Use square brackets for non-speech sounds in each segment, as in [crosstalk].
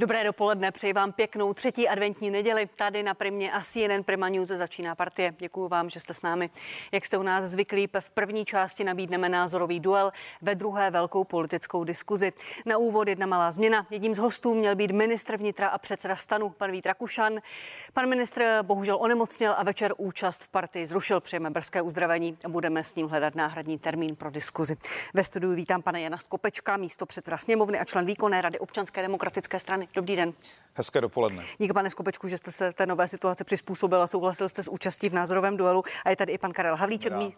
Dobré dopoledne, přeji vám pěknou třetí adventní neděli. Tady na Primě a CNN Prima News začíná partie. Děkuji vám, že jste s námi. Jak jste u nás zvyklí, v první části nabídneme názorový duel, ve druhé velkou politickou diskuzi. Na úvod jedna malá změna. Jedním z hostů měl být ministr vnitra a předseda stanu, pan Vít Rakušan. Pan ministr bohužel onemocněl a večer účast v partii zrušil. Přejeme brzké uzdravení a budeme s ním hledat náhradní termín pro diskuzi. Ve studiu vítám pana Jana Skopečka, místo předseda sněmovny a člen výkonné rady občanské demokratické strany. Dobrý den. Hezké dopoledne. Díky, pane Skopečku, že jste se té nové situace přizpůsobil a souhlasil jste s účastí v názorovém duelu. A je tady i pan Karel Havlíček, mí,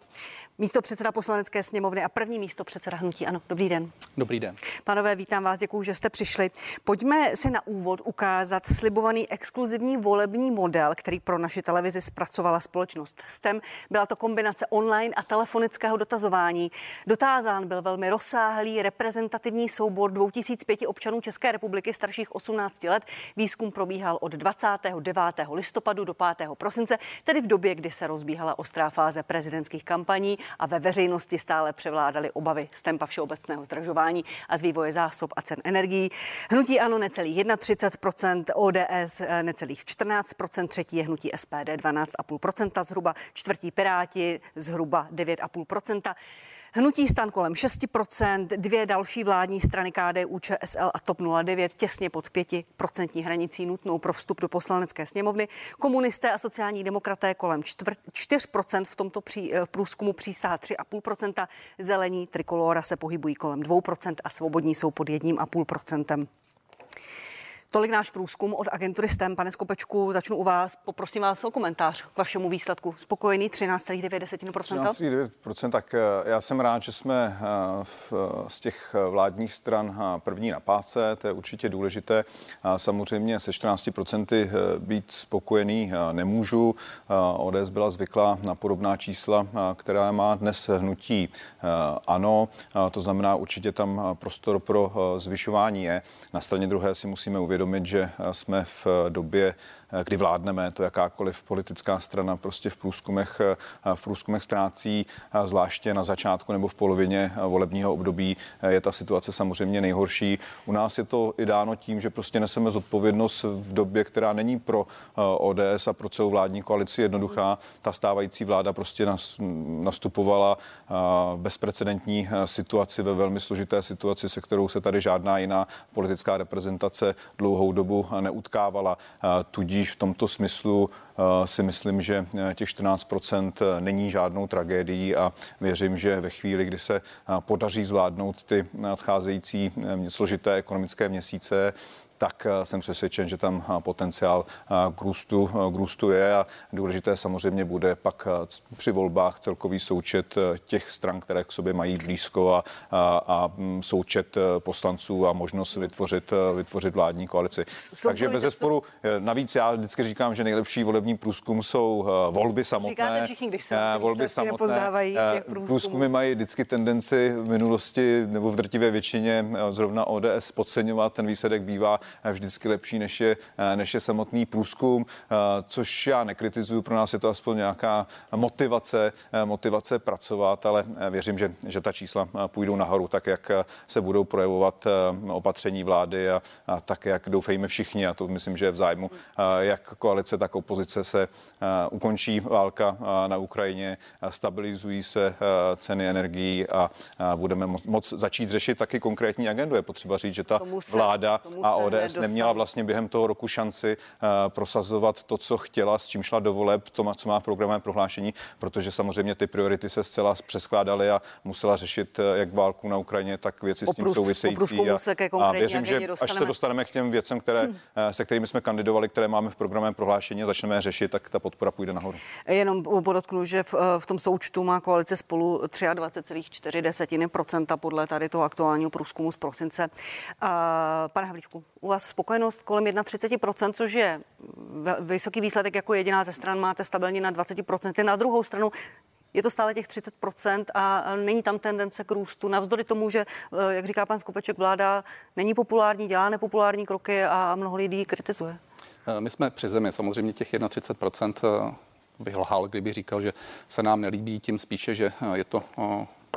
místo předseda poslanecké sněmovny a první místo předseda hnutí. Ano, dobrý den. Dobrý den. Panové, vítám vás, děkuji, že jste přišli. Pojďme si na úvod ukázat slibovaný exkluzivní volební model, který pro naši televizi zpracovala společnost STEM. Byla to kombinace online a telefonického dotazování. Dotázán byl velmi rozsáhlý reprezentativní soubor 2005 občanů České republiky starších 18 let. Výzkum probíhal od 29. listopadu do 5. prosince, tedy v době, kdy se rozbíhala ostrá fáze prezidentských kampaní a ve veřejnosti stále převládaly obavy z tempa všeobecného zdražování a z vývoje zásob a cen energií. Hnutí ano necelých 31%, ODS necelých 14%, třetí je hnutí SPD 12,5%, zhruba čtvrtí Piráti zhruba 9,5%. Hnutí stan kolem 6%, dvě další vládní strany KDU, ČSL a TOP 09 těsně pod 5% hranicí nutnou pro vstup do poslanecké sněmovny. Komunisté a sociální demokraté kolem 4% v tomto pří, v průzkumu přísá 3,5%. Zelení trikolora se pohybují kolem 2% a svobodní jsou pod 1,5%. Tolik náš průzkum od agentury STEM. Pane Skopečku, začnu u vás. Poprosím vás o komentář k vašemu výsledku. Spokojený 13,9%? 13,9%, tak eh, já jsem rád, že jsme eh, v, z těch vládních stran eh, první na páce, to je určitě důležité. Samozřejmě se 14% být spokojený nemůžu. ODS byla zvyklá na podobná čísla, která má dnes hnutí ano. To znamená, určitě tam prostor pro zvyšování je. Na straně druhé si musíme uvědomit, uvědomit, že jsme v době kdy vládneme, to jakákoliv politická strana prostě v průzkumech, v průzkumech ztrácí, zvláště na začátku nebo v polovině volebního období je ta situace samozřejmě nejhorší. U nás je to i dáno tím, že prostě neseme zodpovědnost v době, která není pro ODS a pro celou vládní koalici jednoduchá. Ta stávající vláda prostě nastupovala bezprecedentní situaci ve velmi složité situaci, se kterou se tady žádná jiná politická reprezentace dlouhou dobu neutkávala. Tudíž Tudíž v tomto smyslu eh, si myslím, že eh, těch 14 eh, není žádnou tragédií a věřím, že ve chvíli, kdy se podaří zvládnout ty nadcházející složité ekonomické měsíce, tak eh, jsem přesvědčen, že tam eh, potenciál eh, k růstu, k růstu je a důležité samozřejmě bude pak při volbách celkový součet těch stran, které k sobě mají blízko a, a, a mm, součet poslanců a možnost vytvořit, vytvořit vládní koalici. Jsou Takže bez zesporu, navíc já vždycky říkám, že nejlepší volební průzkum jsou volby samotné. Říkáte všichni, když se volby samotné. Průzkumy mají vždycky tendenci v minulosti nebo v drtivé většině zrovna ODS podceňovat. Ten výsledek bývá vždycky lepší, než je, než je samotný průzkum, což já nekritizuju. Pro nás je to aspoň nějaká motivace, motivace pracovat, ale věřím, že, že ta čísla půjdou nahoru, tak jak se budou projevovat opatření vlády a, a tak, jak doufejme všichni. A to myslím, že je v zájmu jak koalice, tak opozice se ukončí válka na Ukrajině, stabilizují se ceny energií a budeme moc začít řešit taky konkrétní agendu. Je potřeba říct, že ta vláda a ODS ODS neměla vlastně během toho roku šanci uh, prosazovat to, co chtěla, s čím šla do voleb, to, co má programové prohlášení, protože samozřejmě ty priority se zcela přeskládaly a musela řešit uh, jak válku na Ukrajině, tak věci s tím průz, související. A, se a věřím, že až se dostaneme k těm věcem, které, hmm. uh, se kterými jsme kandidovali, které máme v programovém prohlášení a začneme řešit, tak ta podpora půjde nahoru. Jenom podotknu, že v, v tom součtu má koalice spolu 23,4% podle tady toho aktuálního průzkumu z prosince. Uh, pane Havlíčku, u vás spokojenost kolem 31%, což je vysoký výsledek jako jediná ze stran, máte stabilně na 20%. Na druhou stranu je to stále těch 30% a není tam tendence k růstu. Navzdory tomu, že, eh, jak říká pan Skopeček, vláda není populární, dělá nepopulární kroky a mnoho lidí kritizuje. Eh, my jsme při zemi, samozřejmě těch 31% eh, bych lhal, kdyby říkal, že se nám nelíbí, tím spíše, že je to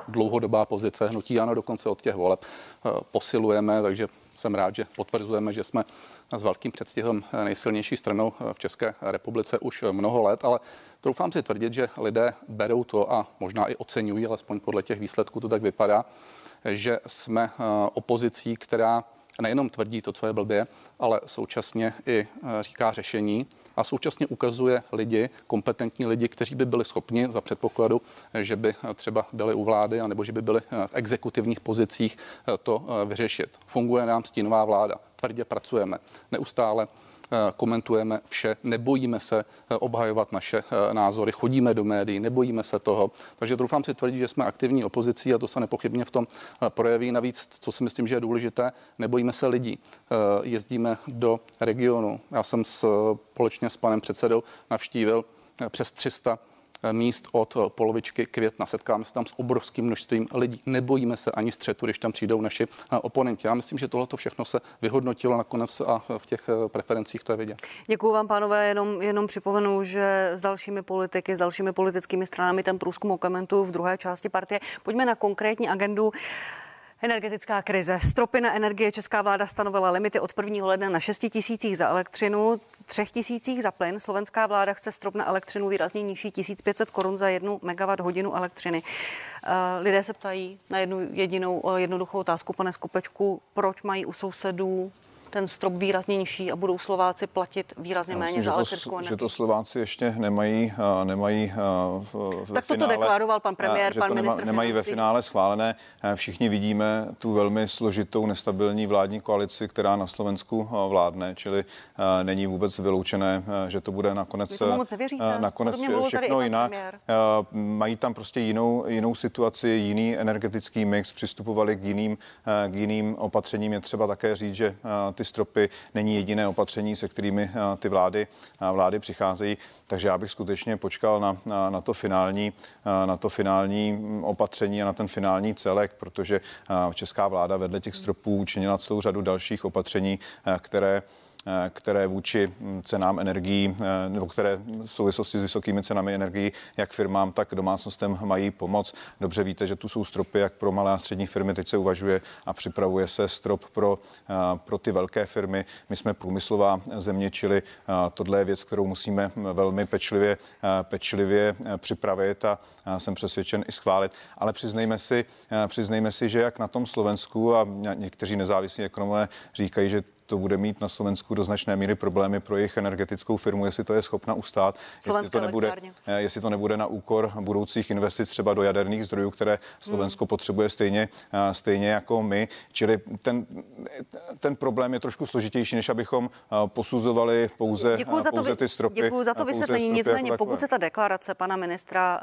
dlouhodobá pozice hnutí ano, dokonce od těch voleb posilujeme, takže jsem rád, že potvrzujeme, že jsme s velkým předstihem nejsilnější stranou v České republice už mnoho let, ale troufám si tvrdit, že lidé berou to a možná i oceňují, alespoň podle těch výsledků to tak vypadá, že jsme opozicí, která nejenom tvrdí to, co je blbě, ale současně i říká řešení a současně ukazuje lidi, kompetentní lidi, kteří by byli schopni za předpokladu, že by třeba byli u vlády, anebo že by byli v exekutivních pozicích to vyřešit. Funguje nám stínová vláda, tvrdě pracujeme, neustále Eh, komentujeme vše, nebojíme se eh, obhajovat naše eh, názory, chodíme do médií, nebojíme se toho. Takže doufám si tvrdit, že jsme aktivní opozicí a to se nepochybně v tom projeví. Navíc, co si myslím, že je důležité, nebojíme se lidí. Jezdíme do regionu. Já jsem společně s panem předsedou navštívil přes 300 míst od polovičky května. Setkáme se tam s obrovským množstvím lidí. Nebojíme se ani střetu, když tam přijdou naši eh, oponenti. Já myslím, že tohle všechno se vyhodnotilo nakonec a v těch eh, preferencích to je vidět. Děkuji vám, pánové. Jenom, jenom připomenu, že s dalšími politiky, s dalšími politickými stranami ten průzkum okomentu v druhé části partie. Pojďme na konkrétní agendu. Energetická krize. Stropy na energie česká vláda stanovila limity od 1. ledna na 6 tisících za elektřinu, 3 tisících za plyn. Slovenská vláda chce strop na elektřinu výrazně nižší 1500 korun za jednu megawatt hodinu elektřiny. Eh, lidé se ptají na jednu jedinou jednoduchou otázku, pane Skopečku, proč mají u sousedů ten strop výrazně nižší a budou Slováci platit výrazně méně myslím, za elektrickou energii. Že to Slováci ještě nemají, uh, nemají uh, v, Tak to deklaroval pan premiér, pan ministr nema, Nemají financí. ve finále schválené. Všichni vidíme tu velmi složitou, nestabilní vládní koalici, která na Slovensku vládne, čili není vůbec vyloučené, že to bude nakonec, nakonec všechno jinak. Uh, mají tam prostě jinou, jinou situaci, jiný energetický mix, přistupovali k jiným, k jiným opatřením. Je třeba také říct, že ty ty stropy není jediné opatření, se kterými eh, ty vlády, eh, vlády přicházejí. Takže já bych skutečně počkal na, na, na, to, finální, eh, na to finální mm, opatření a na ten finální celek, protože česká vláda vedle těch stropů učinila celou řadu dalších opatření, které které vůči hm, cenám energií, eh, nebo které v souvislosti s vysokými cenami energií, jak firmám, tak domácnostem mají pomoc. Dobře víte, že tu jsou stropy jak pro malé a střední firmy. Teď se uvažuje a připravuje se strop pro, eh, pro ty velké firmy. My jsme průmyslová země, čili tohle je věc, kterou musíme hm, velmi pečlivě, pečlivě připravit a jsem přesvědčen i schválit. Ale přiznejme si, přiznejme si, že jak na tom Slovensku a někteří nezávislí ekonomové říkají, že to bude mít na Slovensku do značné míry problémy pro jejich energetickou firmu, jestli to je schopna ustát, jestli to, nebude, eh, jestli to nebude na úkor budoucích investic třeba do jaderných zdrojů, které Slovensko hmm. potřebuje stejně, eh, stejně jako my. Čili ten, ten problém je trošku složitější, než abychom eh, posuzovali pouze, děkuji za pouze to, ty stropy. Děkuji za to vysvětlení. Nicméně, jako pokud se ta deklarace pana ministra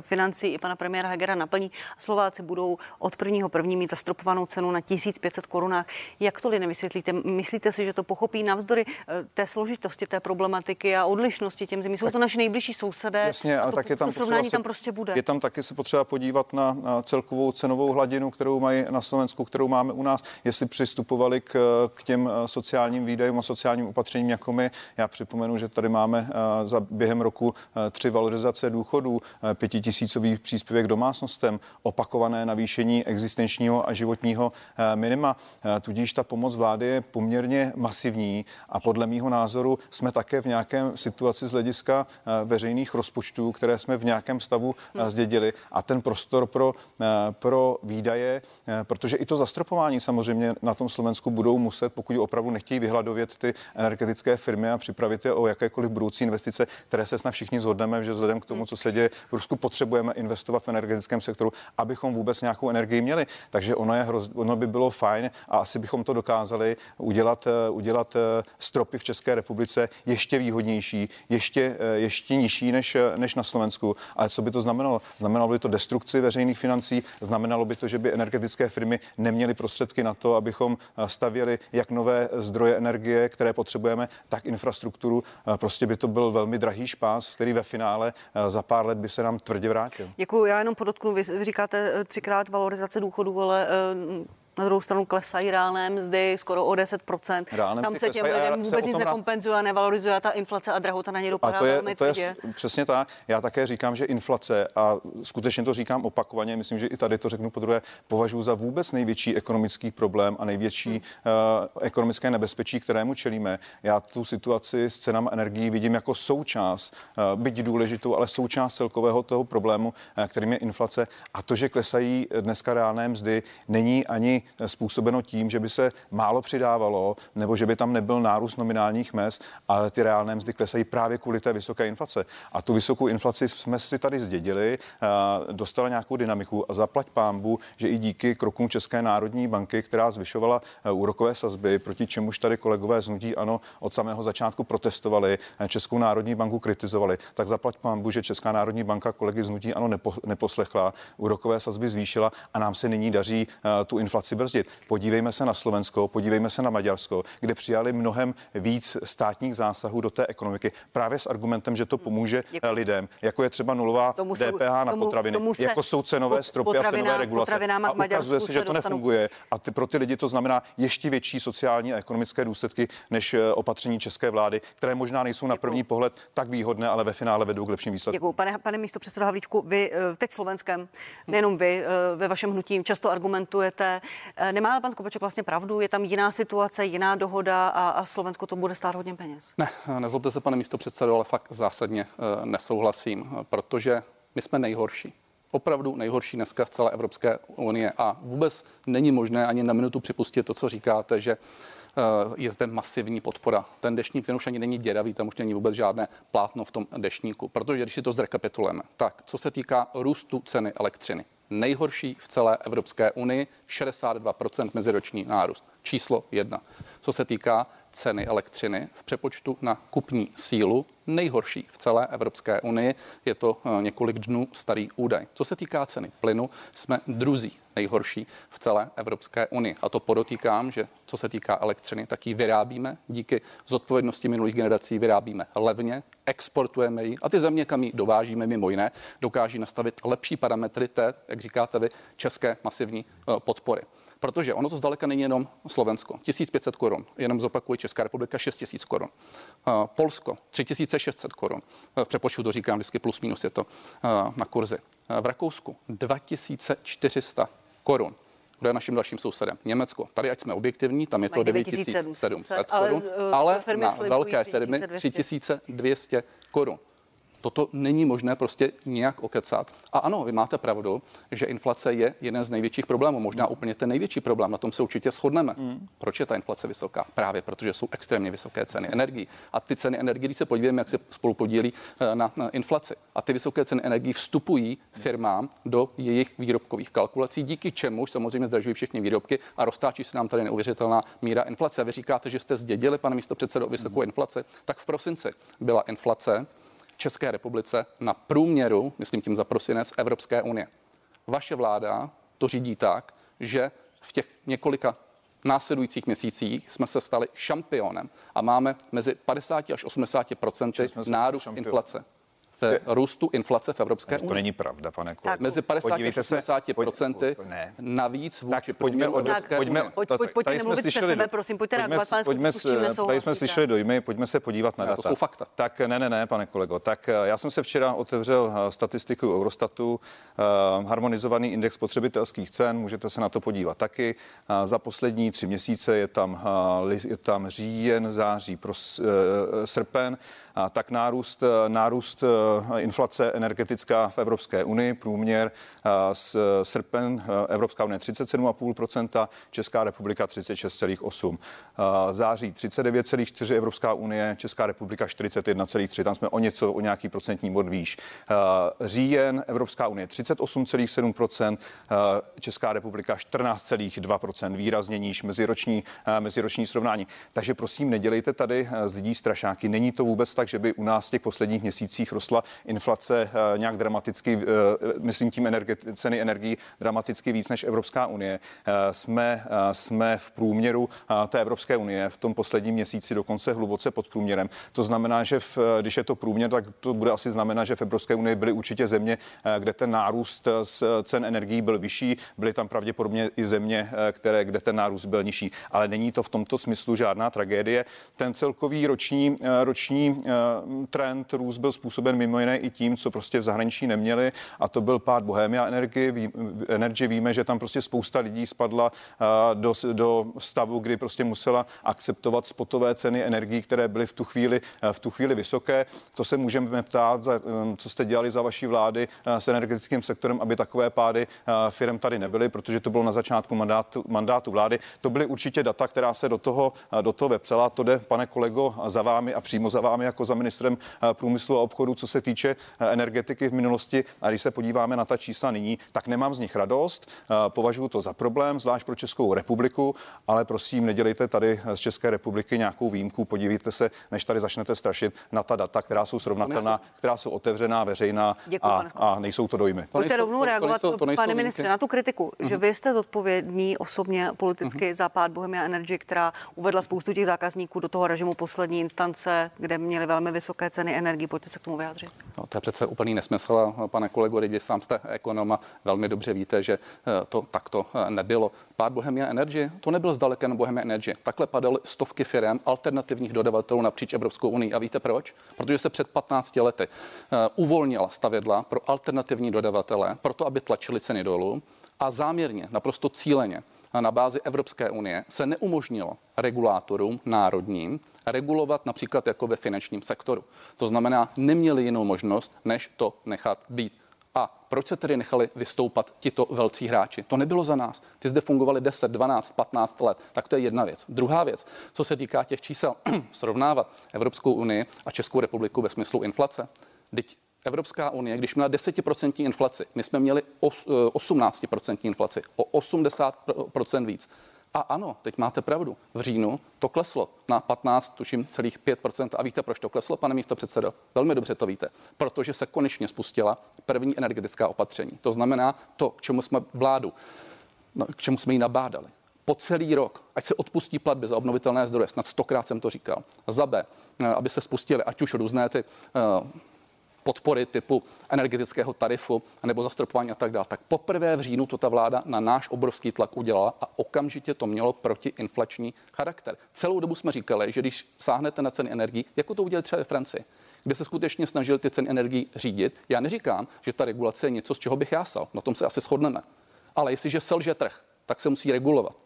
financí i pana premiéra Hegera naplní, Slováci budou od prvního první mít zastropovanou cenu na 1500 korunách, jak to lidem vysvětlíte? Myslíte si, že to pochopí navzdory eh, té složitosti té problematiky a odlišnosti těm zemí? Jsou to naši nejbližší sousedé. Jasně, ale to, tak je tam, to srovnání tam prostě bude. Je tam taky se potřeba podívat na, na celkovou cenovou hladinu, kterou mají na Slovensku, kterou máme u nás. Jestli přistupovali k, k těm eh, sociálním výdajům a sociálním opatřením jako my. Já připomenu, že tady máme eh, za během roku tři valorizace důchodů, pětitisícový příspěvek domácnostem, opakované navýšení existenčního a životního minima. Tudíž ta pomoc vlády je poměrně masivní a podle mýho názoru jsme také v nějakém situaci z hlediska eh, veřejných rozpočtů, které jsme v nějakém stavu eh, hmm. zdědili a ten prostor pro, eh, pro výdaje, protože i to zastropování samozřejmě na tom Slovensku budou muset, pokud opravdu nechtějí vyhladovět ty energetické firmy a připravit je o jakékoliv budoucí investice, které se snad všichni zhodneme, že vzhledem k tomu, co se děje v Rusku, potřebujeme investovat v energetickém sektoru, abychom vůbec nějakou energii měli. Takže ono, je hroz, ono by bylo fajn a asi bychom to dokázali udělat, eh, udělat eh, stropy v České republice ještě výhodnější, ještě, eh, ještě nižší než, než na Slovensku. Ale co by to znamenalo? Znamenalo by to destrukci veřejných financí, znamenalo by to, že by energetické firmy neměly prostředky na to, abychom stavěli jak nové zdroje energie, které potřebujeme, tak infrastrukturu. Prostě by to byl velmi drahý špás, který ve finále za pár let by se nám tvrdě vrátil. Děkuji. Já jenom podotknu, vy říkáte třikrát valorizace důchodů, ale Na druhou stranu klesají reálné mzdy skoro o 10%. Reálné Tam se těm lidem vůbec nic nekompenzuje, nevalorizuje ta inflace a drahota na ně dopadá a to je, velmi to je přesně tak. Já také říkám, že inflace, a skutečně to říkám opakovaně, myslím, že i tady to řeknu podruhé, považuji za vůbec největší ekonomický problém a největší hmm. uh, ekonomické nebezpečí, kterému čelíme. Já tu situaci s cenami energií vidím jako součást, uh, byť důležitou, ale součást celkového toho problému, uh, kterým je inflace. A to, že klesají dneska reálné mzdy, není ani způsobeno tím, že by se málo přidávalo, nebo že by tam nebyl nárůst nominálních mest, ale ty reálné mzdy klesají právě kvůli té vysoké inflace. A tu vysokou inflaci jsme si tady zdědili, dostala nějakou dynamiku a zaplať pámbu, že i díky krokům České národní banky, která zvyšovala úrokové sazby, proti čemuž tady kolegové z Nutí ano od samého začátku protestovali, Českou národní banku kritizovali, tak zaplať pámbu, že Česká národní banka kolegy z Nutí ano nepo, neposlechla, úrokové sazby zvýšila a nám se nyní daří tu inflaci brzdit. Podívejme se na Slovensko, podívejme se na Maďarsko, kde přijali mnohem víc státních zásahů do té ekonomiky právě s argumentem, že to pomůže Děkuji. lidem, jako je třeba nulová tomu se, DPH na tomu, potraviny, tomu se, jako jsou cenové stropy a cenové regulace. A ukazuje se, že to nefunguje. A ty, pro ty lidi to znamená ještě větší sociální a ekonomické důsledky než eh, opatření české vlády, které možná nejsou na první pohled tak výhodné, ale ve finále vedou k lepším výsledkům. Děkuji. Pane, pane místo předsedo Havlíčku, vy eh, teď Slovenskem, nejenom vy, eh, ve vašem hnutí často argumentujete. Nemá pan Skopeček vlastně pravdu? Je tam jiná situace, jiná dohoda a, a Slovensko to bude stát hodně peněz? Ne, nezlobte se, pane místo předsedo, ale fakt zásadně nesouhlasím, protože my jsme nejhorší opravdu nejhorší dneska v celé Evropské unie a vůbec není možné ani na minutu připustit to, co říkáte, že eh, je zde masivní podpora. Ten deštník, ten už ani není děravý, tam už není vůbec žádné plátno v tom deštníku. Protože když si to zrekapitulujeme, tak co se týká růstu ceny elektřiny, nejhorší v celé Evropské unii, 62% meziroční nárůst. Číslo jedna. Co se týká ceny elektřiny v přepočtu na kupní sílu nejhorší v celé Evropské unii. Je to eh, několik dnů starý údaj. Co se týká ceny plynu, jsme druzí nejhorší v celé Evropské unii. A to podotýkám, že co se týká elektřiny, tak ji vyrábíme díky zodpovědnosti minulých generací, vyrábíme levně, exportujeme ji a ty země, kam ji dovážíme mimo jiné, dokáží nastavit lepší parametry té, jak říkáte vy, české masivní eh, podpory. Protože ono to zdaleka není jenom Slovensko. 1500 korun, jenom zopakuju Česká republika 6000 korun. Eh, Polsko 3600 korun. Eh, v přepočtu to říkám vždycky plus minus je to eh, na kurzy. V Rakousku 2400 korun. Kdo je naším dalším sousedem? Německo. Tady, ať jsme objektivní, tam je to 9700 korun, ale, ale na velké firmy 3200 korun. Toto není možné prostě nějak okecat. A ano, vy máte pravdu, že inflace je jeden z největších problémů, možná úplně ten největší problém, na tom se určitě shodneme. Mm. Proč je ta inflace vysoká? Právě protože jsou extrémně vysoké ceny energií. A ty ceny energií, když se podíváme, jak se spolu podílí eh, na, na inflaci. A ty vysoké ceny energií vstupují firmám do jejich výrobkových kalkulací, díky čemu samozřejmě zdražují všechny výrobky a roztáčí se nám tady neuvěřitelná míra inflace. A vy říkáte, že jste zdědili, pane místo předsedo, vysokou mm. inflaci. Tak v prosinci byla inflace České republice na průměru, myslím tím za prosinec, Evropské unie. Vaše vláda to řídí tak, že v těch několika následujících měsících jsme se stali šampionem a máme mezi 50 až 80% nárůst inflace v růstu inflace v Evropské unii. To není pravda, pane kolego. Mezi 50 a 80 procenty navíc vůči tak pojďme, od, pojďme, pojď, pojď, pojďte nemluvit přes sebe, prosím, pojďte reagovat, pane pojďme, Tady jsme slyšeli dojmy, pojďme se podívat na data. To jsou fakta. Tak ne, ne, ne, pane kolego. Tak eh, já jsem se včera otevřel eh, statistiku Eurostatu, uh, harmonizovaný index spotřebitelských cen, můžete se na to podívat taky. Uh, za poslední tři měsíce je tam, uh, je tam říjen, září, pros, srpen, tak nárůst, nárůst Eh, inflace energetická v Evropské unii, průměr eh, srpen eh, Evropská unie 37,5%, Česká republika 36,8%. Září 39,4% Evropská unie, Česká republika 41,3%, tam jsme o něco, o nějaký procentní bod výš. Říjen Evropská unie 38,7%, Česká republika 14,2%, výrazně níž meziroční, meziroční srovnání. Takže prosím, nedělejte tady z lidí strašáky. Není to vůbec tak, že by u nás v těch posledních měsících rostla klesla inflace nějak dramaticky, myslím tím energie, ceny energií dramaticky víc než Evropská unie. Jsme, jsme v průměru té Evropské unie v tom posledním měsíci dokonce hluboce pod průměrem. To znamená, že v, když je to průměr, tak to bude asi znamenat, že v Evropské unii byly určitě země, kde ten nárůst z cen energií byl vyšší, byly tam pravděpodobně i země, které, kde ten nárůst byl nižší. Ale není to v tomto smyslu žádná tragédie. Ten celkový roční, roční trend růst byl způsoben mimo jiné i tím, co prostě v zahraničí neměli, a to byl pád Bohemia Energy. Energy víme, že tam prostě spousta lidí spadla do, do stavu, kdy prostě musela akceptovat spotové ceny energií, které byly v tu chvíli, v tu chvíli vysoké. To se můžeme ptát, za, co jste dělali za vaší vlády s energetickým sektorem, aby takové pády firm tady nebyly, protože to bylo na začátku mandátu, mandátu vlády. To byly určitě data, která se do toho, do toho vepsala. To jde, pane kolego, za vámi a přímo za vámi jako za ministrem průmyslu a obchodu, co se týče energetiky v minulosti. A když se podíváme na ta čísla nyní, tak nemám z nich radost. Považuji to za problém, zvlášť pro Českou republiku, ale prosím, nedělejte tady z České republiky nějakou výjimku. Podívejte se, než tady začnete strašit na ta data, která jsou srovnatelná, která jsou otevřená, veřejná Děkuji, a, a nejsou to dojmy. Pojďte rovnou reagovat, to nejsou, to nejsou pane ministře, na tu kritiku, uh-huh. že vy jste zodpovědný osobně politicky uh-huh. za pád Bohemia Energy, která uvedla spoustu těch zákazníků do toho režimu poslední instance, kde měli velmi vysoké ceny energii. Pojďte se k tomu vyjádřit. No, to je přece úplný nesmysl, pane kolego, když sám jste ekonom a velmi dobře víte, že eh, to takto eh, nebylo. Pád Bohemia Energy, to nebyl zdaleka jen Bohemia Energy. Takhle padaly stovky firm alternativních dodavatelů napříč Evropskou unii. A víte proč? Protože se před 15 lety uh, uvolnila stavědla pro alternativní dodavatele, proto aby tlačili ceny dolů a záměrně, naprosto cíleně na bázi Evropské unie se neumožnilo regulátorům národním regulovat například jako ve finančním sektoru. To znamená, neměli jinou možnost, než to nechat být. A proč se tedy nechali vystoupat tito velcí hráči? To nebylo za nás. Ty zde fungovali 10, 12, 15 let. Tak to je jedna věc. Druhá věc, co se týká těch čísel, [clears throat] srovnávat Evropskou unii a Českou republiku ve smyslu inflace. Teď Evropská unie, když měla 10% inflaci, my jsme měli 18% eh, inflaci, o 80% víc. A ano, teď máte pravdu. V říjnu to kleslo na 15, tuším, celých 5%. A víte, proč to kleslo, pane místo předsedo? Velmi dobře to víte. Protože se konečně spustila první energetická opatření. To znamená to, k čemu jsme vládu, no, k čemu jsme ji nabádali. Po celý rok, ať se odpustí platby za obnovitelné zdroje, snad stokrát jsem to říkal. Za B, eh, aby se spustily ať už různé ty uh, podpory typu energetického tarifu nebo zastropování a tak dále. Tak poprvé v říjnu to ta vláda na náš obrovský tlak udělala a okamžitě to mělo protiinflační charakter. Celou dobu jsme říkali, že když sáhnete na ceny energií, jako to udělali třeba ve Francii, kde se skutečně snažili ty ceny energií řídit. Já neříkám, že ta regulace je něco, z čeho bych jásal. Na tom se asi shodneme. Ale jestliže selže trh, tak se musí regulovat.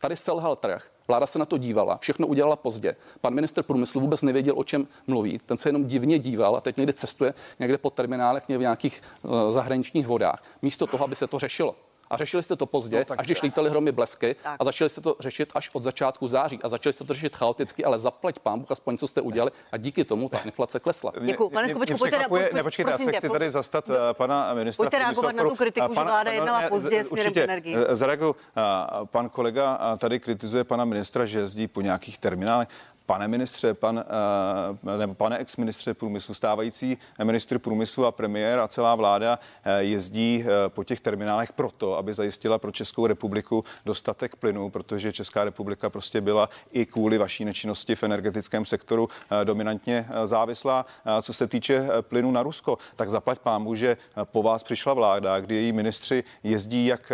Tady selhal trh Vláda se na to dívala, všechno udělala pozdě. Pan minister průmyslu vůbec nevěděl, o čem mluví. Ten se jenom divně díval a teď někde cestuje někde po terminálech v nějakých uh, zahraničních vodách. Místo toho, aby se to řešilo. A řešili jste to pozdě, no, až když lítaly hromy blesky tak. a začali jste to řešit až od začátku září a začali jste to řešit chaoticky, ale zaplať pán Bůh, aspoň co jste udělali a díky tomu ta inflace klesla. Děkuji. Pane Skopečku, pojďte Ne, počkejte, já se chci tady zastat uh, pana ministra. Pojďte reagovat na tu kritiku, pan, že vláda jednala no, pozdě směrem k energii. Eh, zareaguju. Pan kolega tady kritizuje pana ministra, že jezdí po nějakých terminálech. Pane ministře, pan, eh, nebo pane ex-ministře průmyslu, stávající ministr průmyslu a premiér a celá vláda eh, jezdí eh, po těch terminálech proto, aby zajistila pro Českou republiku dostatek plynu, protože Česká republika prostě byla i kvůli vaší nečinnosti v energetickém sektoru dominantně závislá. Co se týče plynu na Rusko, tak zaplať pámu, že po vás přišla vláda, kdy její ministři jezdí, jak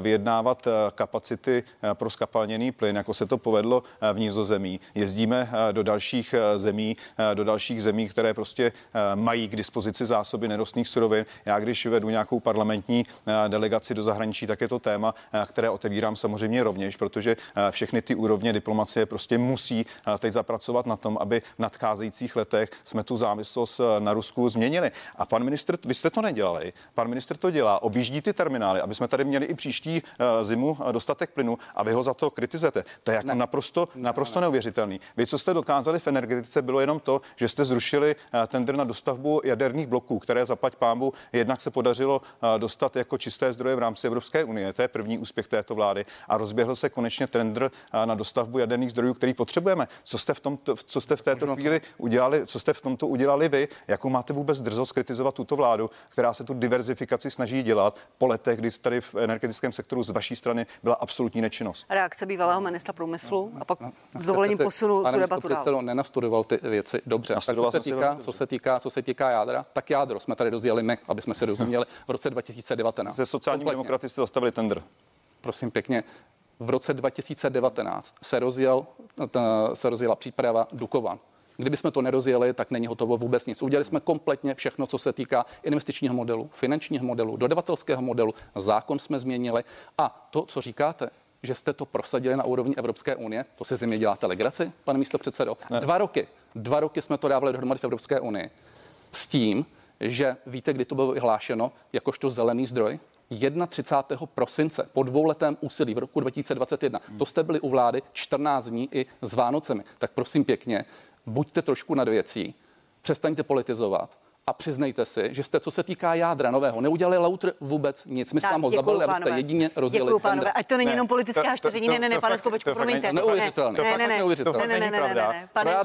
vyjednávat kapacity pro skapalněný plyn, jako se to povedlo v Nízozemí. Jezdí jezdíme eh, do dalších eh, zemí, eh, do dalších zemí, které prostě mají k dispozici zásoby nerostných surovin. Já když vedu nějakou parlamentní delegaci do zahraničí, tak je to téma, které otevírám samozřejmě rovněž, protože všechny ty úrovně diplomacie prostě musí teď zapracovat na tom, aby v nadcházejících letech jsme tu závislost na Rusku změnili. A pan ministr, vy jste to nedělali, pan ministr to dělá, objíždí ty terminály, aby jsme tady měli i příští zimu dostatek plynu a vy ho za to kritizujete. To je jako ne. naprosto, naprosto neuvěřitelný. Vy, co jste dokázali v energetice, bylo jenom to, že jste zrušili tender na dostavbu jaderných bloků, které zapať pámu jednak se podařilo dostat jako čisté zdroje v rámci Evropské unie. To je první úspěch této vlády. A rozběhl se konečně tender na dostavbu jaderných zdrojů, který potřebujeme. Co jste v, tom, co jste v této chvíli udělali, co jste v tomto udělali vy? Jakou máte vůbec drzost kritizovat tuto vládu, která se tu diverzifikaci snaží dělat po letech, kdy tady v energetickém sektoru z vaší strany byla absolutní nečinnost? Reakce bývalého ministra průmyslu a pak s dovolením posunu tu debatu dál. nenastudoval ty věci dobře. Tak co se, týká, co, se týká, co se týká jádra, tak jádro jsme tady rozjeli my, aby jsme se rozuměli v roce [laughs] 2019. Se sociální demokraty jste zastavili tender. Prosím pěkně, v roce 2019 se, rozjel, se rozjela příprava Dukovan. Kdyby jsme to nerozjeli, tak není hotovo vůbec nic. Udělali jsme kompletně všechno, co se týká investičního modelu, finančního modelu, dodavatelského modelu, zákon jsme změnili a to, co říkáte, že jste to prosadili na úrovni Evropské unie, to si země děláte legraci, pane místo předsedo. Ne. Dva roky, dva roky jsme to dávali dohromady v Evropské unii s tím, že víte, kdy to bylo vyhlášeno jakožto zelený zdroj? 31. prosince po dvouletém úsilí v roku 2021. To jste byli u vlády 14 dní i s Vánocemi. Tak prosím pěkně, buďte trošku nad věcí, přestaňte politizovat a přiznejte si, že jste, co se týká jádra nového, neudělali Lauter vůbec nic. My jsme vám ho zabili, abyste jedině rozdělili. Děkuju, pánové. Ať to není jenom politická štěření. Ne, ne, ne, pane Skopečku, promiňte. Neuvěřitelné. Ne, ne, ne, to není pravda. Pane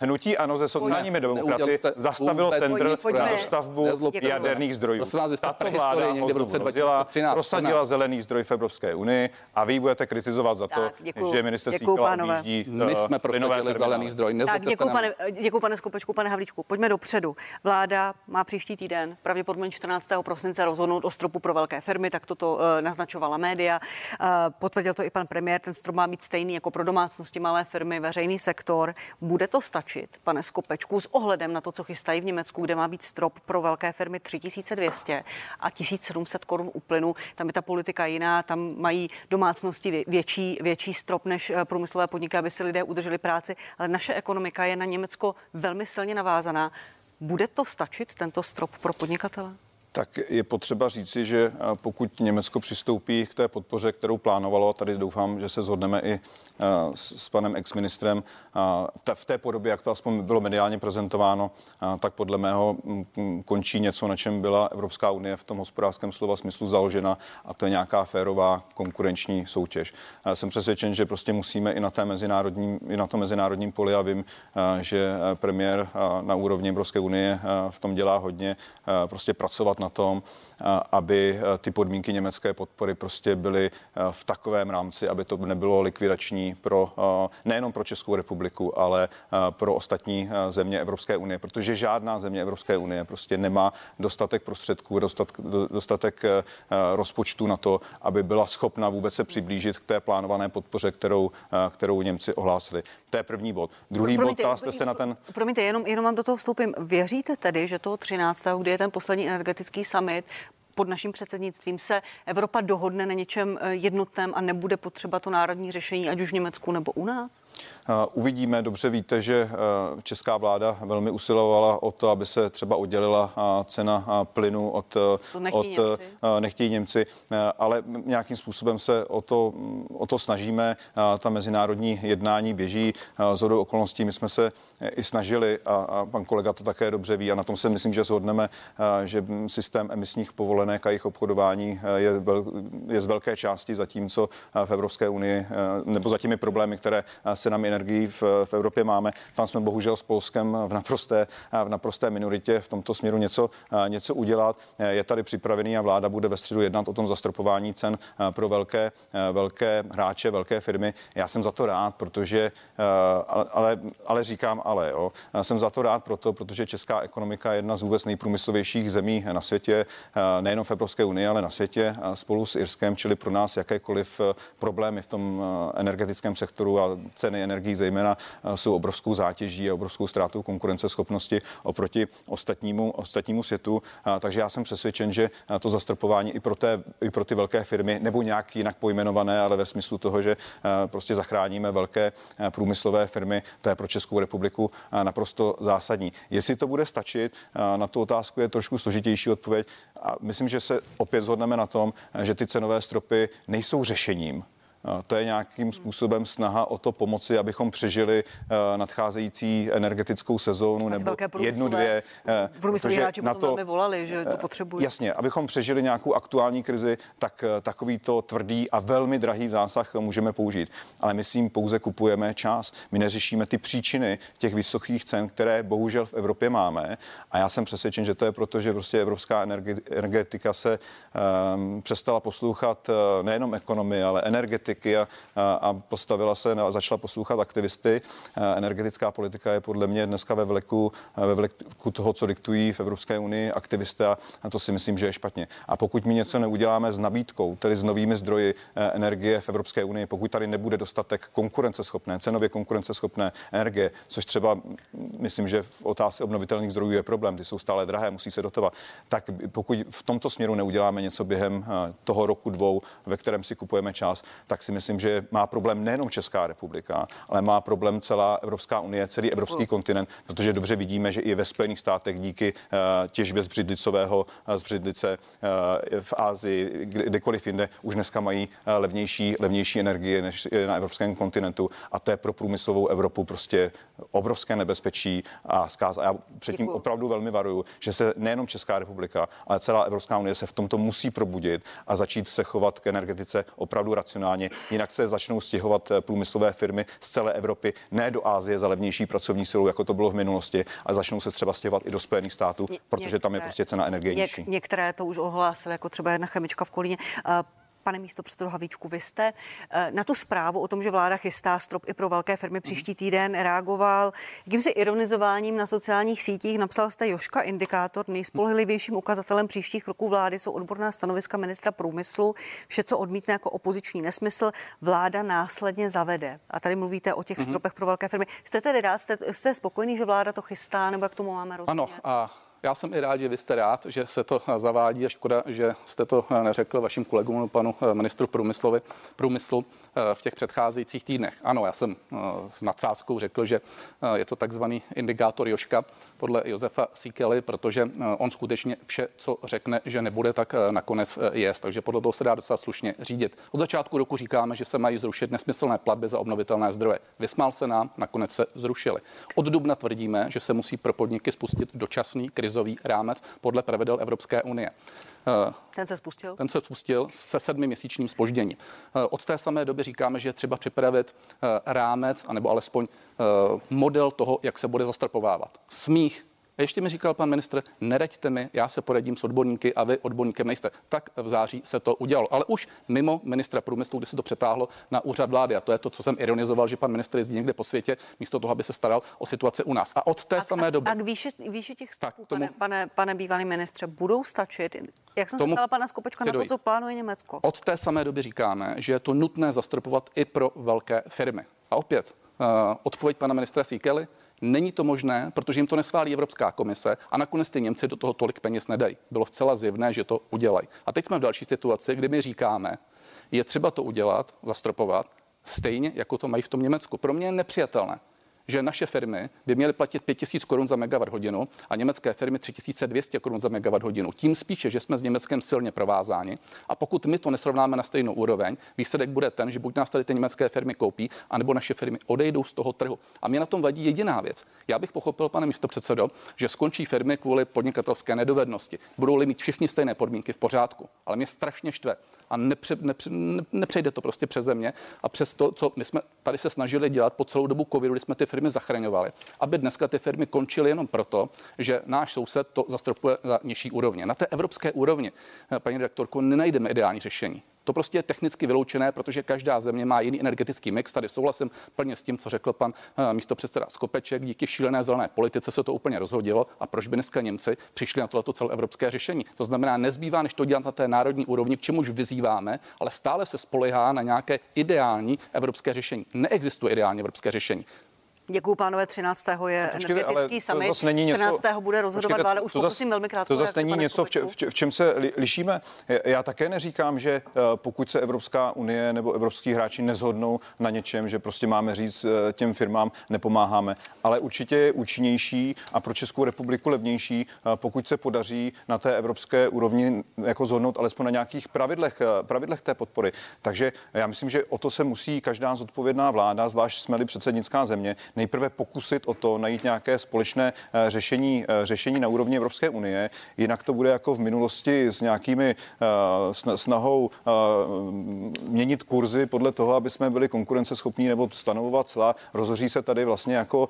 Hnutí ano ze sociálními demokraty zastavilo tendr na stavbu jaderných zdrojů. Tato vláda ho znovu rozděla, prosadila zelený zdroj v Evropské unii a vy budete kritizovat za to, že ministerství objíždí My jsme prosadili zelený zdroj. Děkuji, pane Skopečku, pane Havlíčku. Pojďme dopředu. Vláda má příští týden, pravděpodobně 14. prosince, rozhodnout o stropu pro velké firmy, tak toto uh, naznačovala média. Uh, potvrdil to i pan premiér, ten strop má být stejný jako pro domácnosti, malé firmy, veřejný sektor. Bude to stačit, pane Skopečku, s ohledem na to, co chystají v Německu, kde má být strop pro velké firmy 3200 a 1700 korun uplynu. Tam je ta politika jiná, tam mají domácnosti větší, větší strop než eh, průmyslové podniky, aby si lidé udrželi práci, ale naše ekonomika je na Německo velmi silně navázaná. Bude to stačit, tento strop pro podnikatele? Tak je potřeba říci, že pokud Německo přistoupí k té podpoře, kterou plánovalo, tady doufám, že se zhodneme i s, s panem exministrem v té podobě, jak to aspoň bylo mediálně prezentováno, tak podle mého končí něco, na čem byla Evropská unie v tom hospodářském slova smyslu založena a to je nějaká férová konkurenční soutěž. Jsem přesvědčen, že prostě musíme i na, té mezinárodní, i na tom mezinárodním poli a vím, že premiér na úrovni Evropské unie v tom dělá hodně, prostě pracovat na tom, aby ty podmínky německé podpory prostě byly v takovém rámci, aby to nebylo likvidační pro nejenom pro Českou republiku, ale pro ostatní země Evropské unie, protože žádná země Evropské unie prostě nemá dostatek prostředků, dostatek, dostatek rozpočtu na to, aby byla schopna vůbec se přiblížit k té plánované podpoře, kterou, kterou Němci ohlásili. To je první bod. Druhý promiňte, bod, jste se na ten... Promiňte, jenom, jenom vám do toho vstoupím. Věříte tedy, že toho 13. kdy je ten poslední energetický summit, pod naším předsednictvím se Evropa dohodne na něčem eh, jednotném a nebude potřeba to národní řešení, ať už v Německu nebo u nás? Uvidíme. Dobře víte, že eh, česká vláda velmi usilovala o to, aby se třeba oddělila cena plynu od, to nechtějí, od Němci. nechtějí Němci, ale nějakým způsobem se o to, o to snažíme. Ta mezinárodní jednání běží. Z okolností my jsme se i snažili, a, a pan kolega to také dobře ví, a na tom se myslím, že shodneme, že systém emisních povolenek a jejich obchodování je, vel, je z velké části zatímco v Evropské unii, nebo za těmi problémy, které se nám energií v, v Evropě máme. Tam jsme bohužel s Polskem v naprosté, v naprosté minoritě v tomto směru něco, něco udělat. Je tady připravený a vláda bude ve středu jednat o tom zastropování cen pro velké, velké hráče, velké firmy. Já jsem za to rád, protože, ale, ale říkám, ale jo, jsem za to rád proto, protože česká ekonomika je jedna z vůbec nejprůmyslovějších zemí na světě, nejenom v Evropské unii, ale na světě spolu s Irskem, čili pro nás jakékoliv problémy v tom energetickém sektoru a ceny energií zejména jsou obrovskou zátěží a obrovskou ztrátou konkurenceschopnosti oproti ostatnímu, ostatnímu světu. Takže já jsem přesvědčen, že to zastropování i pro, té, i pro ty velké firmy, nebo nějak jinak pojmenované, ale ve smyslu toho, že prostě zachráníme velké průmyslové firmy, to je pro Českou republiku republiku naprosto zásadní. Jestli to bude stačit, na tu otázku je trošku složitější odpověď. A myslím, že se opět zhodneme na tom, že ty cenové stropy nejsou řešením To je nějakým způsobem snaha o to pomoci, abychom přežili nadcházející energetickou sezónu nebo jednu, dvě. Průmysloví hráči na to volali, že to potřebují. Jasně, abychom přežili nějakou aktuální krizi, tak takový to tvrdý a velmi drahý zásah můžeme použít. Ale my si jim pouze kupujeme čas. My neřešíme ty příčiny těch vysokých cen, které bohužel v Evropě máme. A já jsem přesvědčen, že to je proto, že prostě evropská energetika se um, přestala poslouchat nejenom ekonomie, ale energetiky a, a, a postavila se a začala poslouchat aktivisty. Uh, energetická politika je podle mě dneska ve vleku, uh, ve vleku toho, co diktují v Evropské unii aktivisté a to si myslím, že je špatně. A pokud my něco neuděláme s nabídkou, tedy s novými zdroji uh, energie v Evropské unii, pokud tady nebude dostatek konkurenceschopné, cenově konkurenceschopné energie, což třeba myslím, že v otázce obnovitelných zdrojů je problém, ty jsou stále drahé, musí se dotovat, tak pokud v tomto směru neuděláme něco během toho roku dvou, ve kterém si kupujeme čas, tak si myslím, že má problém nejenom Česká republika, ale má problém celá Evropská unie, celý evropský kontinent, protože dobře vidíme, že i ve Spojených státech díky eh, těžbě z břidlicového eh, z břidlice v Ázii, kdekoliv jinde, už dneska mají levnější, levnější energie než na evropském kontinentu a to je pro průmyslovou Evropu prostě obrovské nebezpečí a zkáz. A já předtím Děkuju. opravdu velmi varuju, že se nejenom Česká republika, ale celá Evropská unie se v tomto musí probudit a začít se chovat k energetice opravdu racionálně. Jinak se začnou stěhovat eh, průmyslové firmy z celé Evropy, ne do Ázie za levnější pracovní silu, jako to bylo v minulosti, a začnou se třeba stěhovat i do Spojených států, Ně, protože některé, tam je prostě cena energie něk, nižší. Některé to už ohlásily, jako třeba jedna chemička v Kolíně. Uh, Pane místo předsedo Havíčku, vy jste eh, na tu zprávu o tom, že vláda chystá strop i pro velké firmy příští týden, reagoval jakýmsi ironizováním na sociálních sítích. Napsal jste Joška indikátor. Nejspolehlivějším ukazatelem příštích kroků vlády jsou odborná stanoviska ministra průmyslu. Vše, co odmítne jako opoziční nesmysl, vláda následně zavede. A tady mluvíte o těch mm-hmm. stropech pro velké firmy. Jste tedy rád, jste, jste spokojený, že vláda to chystá, nebo jak tomu máme rozumět? Ano, a já jsem i rád, že vy jste rád, že se to zavádí a škoda, že jste to neřekl vašim kolegům, panu ministru průmyslovi, průmyslu eh, v těch předcházejících týdnech. Ano, já jsem eh, s nadsázkou řekl, že eh, je to takzvaný indikátor Joška podle Josefa Sikely, protože on skutečně vše, co řekne, že nebude, tak nakonec jest. Takže podle toho se dá docela slušně řídit. Od začátku roku říkáme, že se mají zrušit nesmyslné platby za obnovitelné zdroje. Vysmál se nám, nakonec se zrušily. Od dubna tvrdíme, že se musí pro podniky spustit dočasný kriz krizový rámec podle pravidel Evropské unie. Eh, ten se spustil? Ten se spustil se sedmiměsíčním spožděním. Eh, od té samé doby říkáme, že je třeba připravit eh, rámec, anebo alespoň model toho, jak se bude zastropovávat. Smích a ještě mi říkal pan ministr, nereďte mi, já se poradím s odborníky a vy odborníkem nejste. Tak v září se to udělalo. Ale už mimo ministra průmyslu, kdy se to přetáhlo na úřad vlády. A to je to, co jsem ironizoval, že pan ministr jezdí někde po světě, místo toho, aby se staral o situaci u nás. A od té a, samé doby. A k výši, výši těch stupů, tomu, pane, pane, pane bývalý ministře, budou stačit? Jak jsem se ptala pana Skopečka na to, co plánuje Německo? Od té samé doby říkáme, že je to nutné zastropovat i pro velké firmy. A opět, uh, odpověď pana ministra Síkely, Není to možné, protože jim to neschválí Evropská komise a nakonec ty Němci do toho tolik peněz nedají. Bylo zcela zjevné, že to udělají. A teď jsme v další situaci, kdy my říkáme, je třeba to udělat, zastropovat, stejně jako to mají v tom Německu. Pro mě je nepřijatelné, že naše firmy by měly platit 5000 korun za megawatt hodinu a německé firmy 3200 korun za megawatt hodinu. Tím spíše, že jsme s Německem silně provázáni a pokud my to nesrovnáme na stejnou úroveň, výsledek bude ten, že buď nás tady ty německé firmy koupí, anebo naše firmy odejdou z toho trhu. A mě na tom vadí jediná věc. Já bych pochopil, pane místopředsedo, že skončí firmy kvůli podnikatelské nedovednosti. Budou-li mít všichni stejné podmínky v pořádku. Ale mě strašně štve a nepře, nepře, nepřejde to prostě přes země a přes to, co my jsme tady se snažili dělat po celou dobu covidu, kdy jsme ty firmy zachraňovali, aby dneska ty firmy končily jenom proto, že náš soused to zastropuje za nižší úrovně. Na té evropské úrovni, eh, paní redaktorko, nenajdeme ideální řešení. To prostě je technicky vyloučené, protože každá země má jiný energetický mix. Tady souhlasím plně s tím, co řekl pan eh, místo předseda Skopeček. Díky šílené zelené politice se to úplně rozhodilo. A proč by dneska Němci přišli na tohleto celoevropské řešení? To znamená, nezbývá, než to dělat na té národní úrovni, k čemuž vyzýváme, ale stále se spolehá na nějaké ideální evropské řešení. Neexistuje ideální evropské řešení. Děkuji, pánové. 13. je Počkejte, energetický summit. 14. Něco, bude rozhodovat počkejte, vláda. Už to pokusím velmi krátko. To zase není něco, v, če, v, v čem se lišíme. Já také neříkám, že eh, pokud se Evropská unie nebo evropský hráči nezhodnou na něčem, že prostě máme říct eh, těm firmám, nepomáháme. Ale určitě je účinnější a pro Českou republiku levnější, eh, pokud se podaří na té evropské úrovni jako zhodnout alespoň na nějakých pravidlech, pravidlech té podpory. Takže já myslím, že o to se musí každá zodpovědná vláda, zvlášť jsme-li předsednická země, nejprve pokusit o to najít nějaké společné eh, řešení, eh, řešení na úrovni Evropské unie. Jinak to bude jako v minulosti s nějakými eh, snahou měnit kurzy podle toho, aby jsme byli konkurenceschopní nebo stanovovat cla. Rozhoří se tady vlastně jako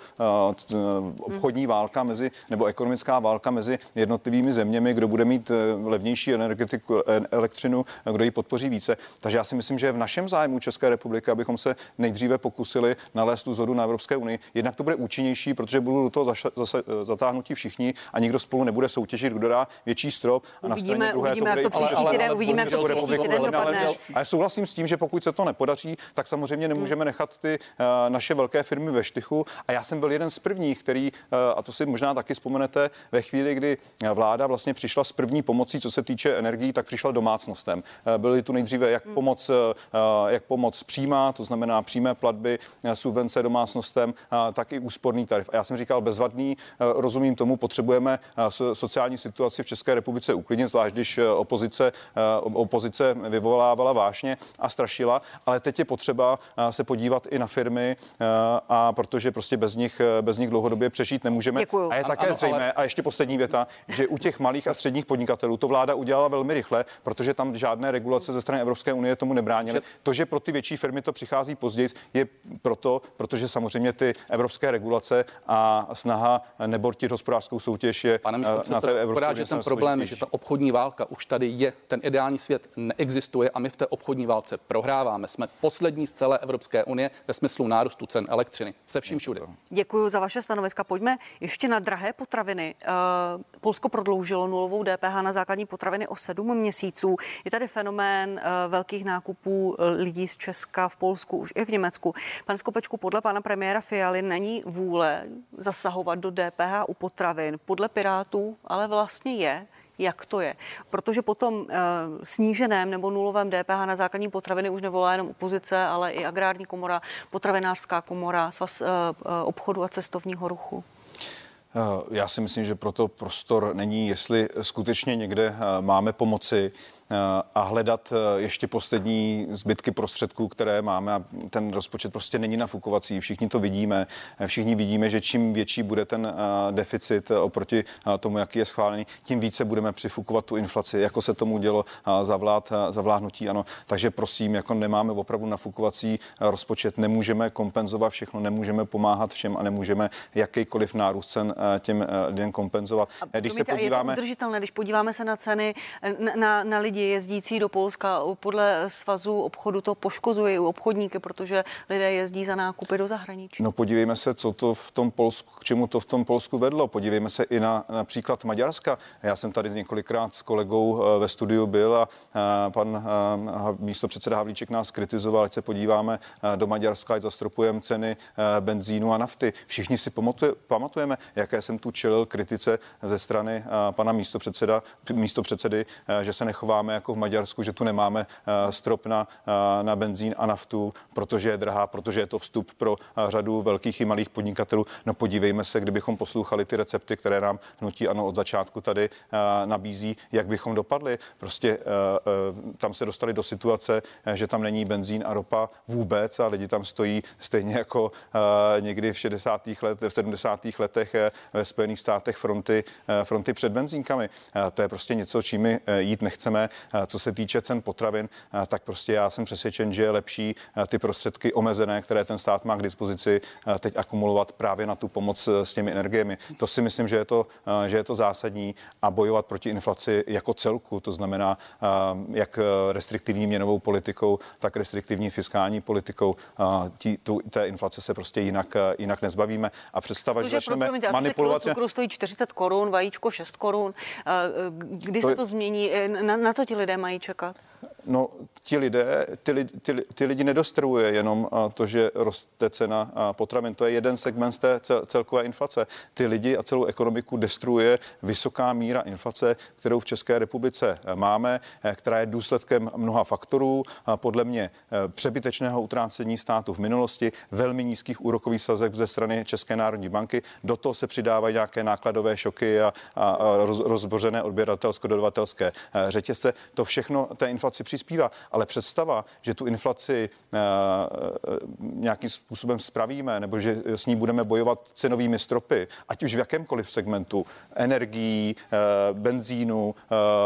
obchodní válka mezi, nebo ekonomická válka mezi jednotlivými zeměmi, kdo bude mít levnější energetiku, elektřinu, kdo ji podpoří více. Takže já si myslím, že je v našem zájmu České republiky, abychom se nejdříve pokusili nalézt tu zhodu na Evropské unii. Jednak to bude účinnější, protože budou do toho zase, zase zatáhnutí všichni a nikdo spolu nebude soutěžit, kdo dá větší strop. A na uvidíme, straně druhé uvidíme, to bude to příští týden, uvidíme, jak to příští týden dopadne. A já souhlasím s tím, že pokud se to nepodaří, tak samozřejmě nemůžeme nechat ty uh, naše velké firmy ve štychu. A já jsem byl jeden z prvních, který, uh, a to si možná taky vzpomenete, ve chvíli, kdy vláda vlastně přišla s první pomocí, co se týče energií, tak přišla domácnostem. Uh, byly tu nejdříve jak hmm. pomoc, jak pomoc přímá, to znamená přímé platby, subvence domácnostem, tak i úsporný tarif. A já jsem říkal bezvadný, eh, rozumím tomu, potřebujeme eh, sociální situaci v České republice uklidnit, zvlášť když eh, opozice, opozice vyvolávala vášně a strašila, ale teď je potřeba se podívat i na firmy, a protože prostě bez nich, bez nich dlouhodobě přežít nemůžeme. Děkuju. A je také ano, zřejmé, ale... a ještě poslední věta, že u těch malých a středních podnikatelů to vláda udělala velmi rychle, protože tam žádné regulace ze strany Evropské unie tomu nebránily. To, že pro ty větší firmy to přichází později, je proto, protože samozřejmě ty evropské regulace a snaha nebortit hospodářskou soutěž je Pane místo, na té evropské že ten problém je, že ta obchodní válka už tady je, ten ideální svět neexistuje a my v té obchodní válce prohráváme. Jsme poslední z celé Evropské unie ve smyslu nárůstu cen elektřiny se vším všude. Děkuji za vaše stanoviska. Pojďme ještě na drahé potraviny. Eh, Polsko prodloužilo nulovou DPH na základní potraviny o sedm měsíců. Je tady fenomén eh, velkých nákupů eh, lidí z Česka v Polsku, už i v Německu. Pan Skopečku, podle pana premiéra Fialy není vůle zasahovat do DPH u potravin. Podle Pirátů ale vlastně je jak to je. Protože potom uh, sníženém nebo nulovém DPH na základní potraviny už nevolá jenom opozice, ale i agrární komora, potravinářská komora, svaz uh, obchodu a cestovního ruchu. Já si myslím, že proto prostor není, jestli skutečně někde máme pomoci, a hledat eh, ještě poslední zbytky prostředků, které máme a ten rozpočet prostě není nafukovací. Všichni to vidíme. Eh, všichni vidíme, že čím větší bude ten deficit oproti tomu, jaký je schválený, tím více budeme přifukovat tu inflaci, jako se tomu dělo za, vlád, za vládnutí. Ano. Takže prosím, jako nemáme opravdu nafukovací rozpočet, nemůžeme kompenzovat všechno, nemůžeme pomáhat všem a nemůžeme jakýkoliv nárůst cen těm lidem kompenzovat. A když se podíváme... Je to udržitelné, když podíváme se na ceny na, na, na lidi, jezdící do Polska. Podle svazu obchodu to poškozuje u obchodníky, protože lidé jezdí za nákupy do zahraničí. No podívejme se, co to v tom Polsku, k čemu to v tom Polsku vedlo. Podívejme se i na například Maďarska. Já jsem tady několikrát s kolegou eh, ve studiu byl a eh, pan eh, místo předseda Havlíček nás kritizoval, ať se podíváme do Maďarska, ať zastropujeme ceny benzínu a nafty. Všichni si pamatujeme, jaké jsem tu čelil kritice ze strany pana místo předsedy, že se nechováme nemáme jako v Maďarsku, že tu nemáme eh, strop na, eh, na benzín a naftu, protože je drahá, protože je to vstup pro eh, řadu velkých i malých podnikatelů. No podívejme se, kdybychom poslouchali ty recepty, které nám hnutí ano od začátku tady nabízí, jak bychom dopadli. Prostě tam se dostali do situace, že tam není benzín a ropa vůbec a lidi tam stojí stejně jako někdy v 60. let, v 70. letech ve Spojených státech fronty, fronty před benzínkami. To je prostě něco, čím my jít nechceme. Co se týče cen potravin, tak prostě já jsem přesvědčen, že je lepší ty prostředky omezené, které ten stát má k dispozici, teď akumulovat právě na tu pomoc s těmi energiemi. To si myslím, že je to, že je to zásadní a bojovat proti inflaci jako celku, to znamená jak restriktivní měnovou politikou, tak restriktivní fiskální politikou. Tí, tu, té inflace se prostě jinak, jinak nezbavíme. A představa, že začneme manipulovat... Cukru stojí 40 korun, vajíčko 6 korun. Kdy to, se to změní? Na, na co ti lidé mají čekat? No, ti lidé, ty, ty, ty lidi nedostruje jenom to, že roste cena potravin. To je jeden segment z té celkové inflace. Ty lidi a celou ekonomiku destruuje vysoká míra inflace, kterou v České republice máme, eh, která je důsledkem mnoha faktorů. Podle mě eh, přebytečného utrácení státu v minulosti, velmi nízkých úrokových sazeb ze strany České národní banky. Do toho se přidávají nějaké nákladové šoky a, a, roz, rozbořené odběratelsko-dodavatelské řetězce. To všechno té inflaci přispívá. Ale představa, že tu inflaci uh, nějakým způsobem spravíme, nebo že s ní budeme bojovat cenovými stropy, ať už v jakémkoliv segmentu, energií, uh, benzínu,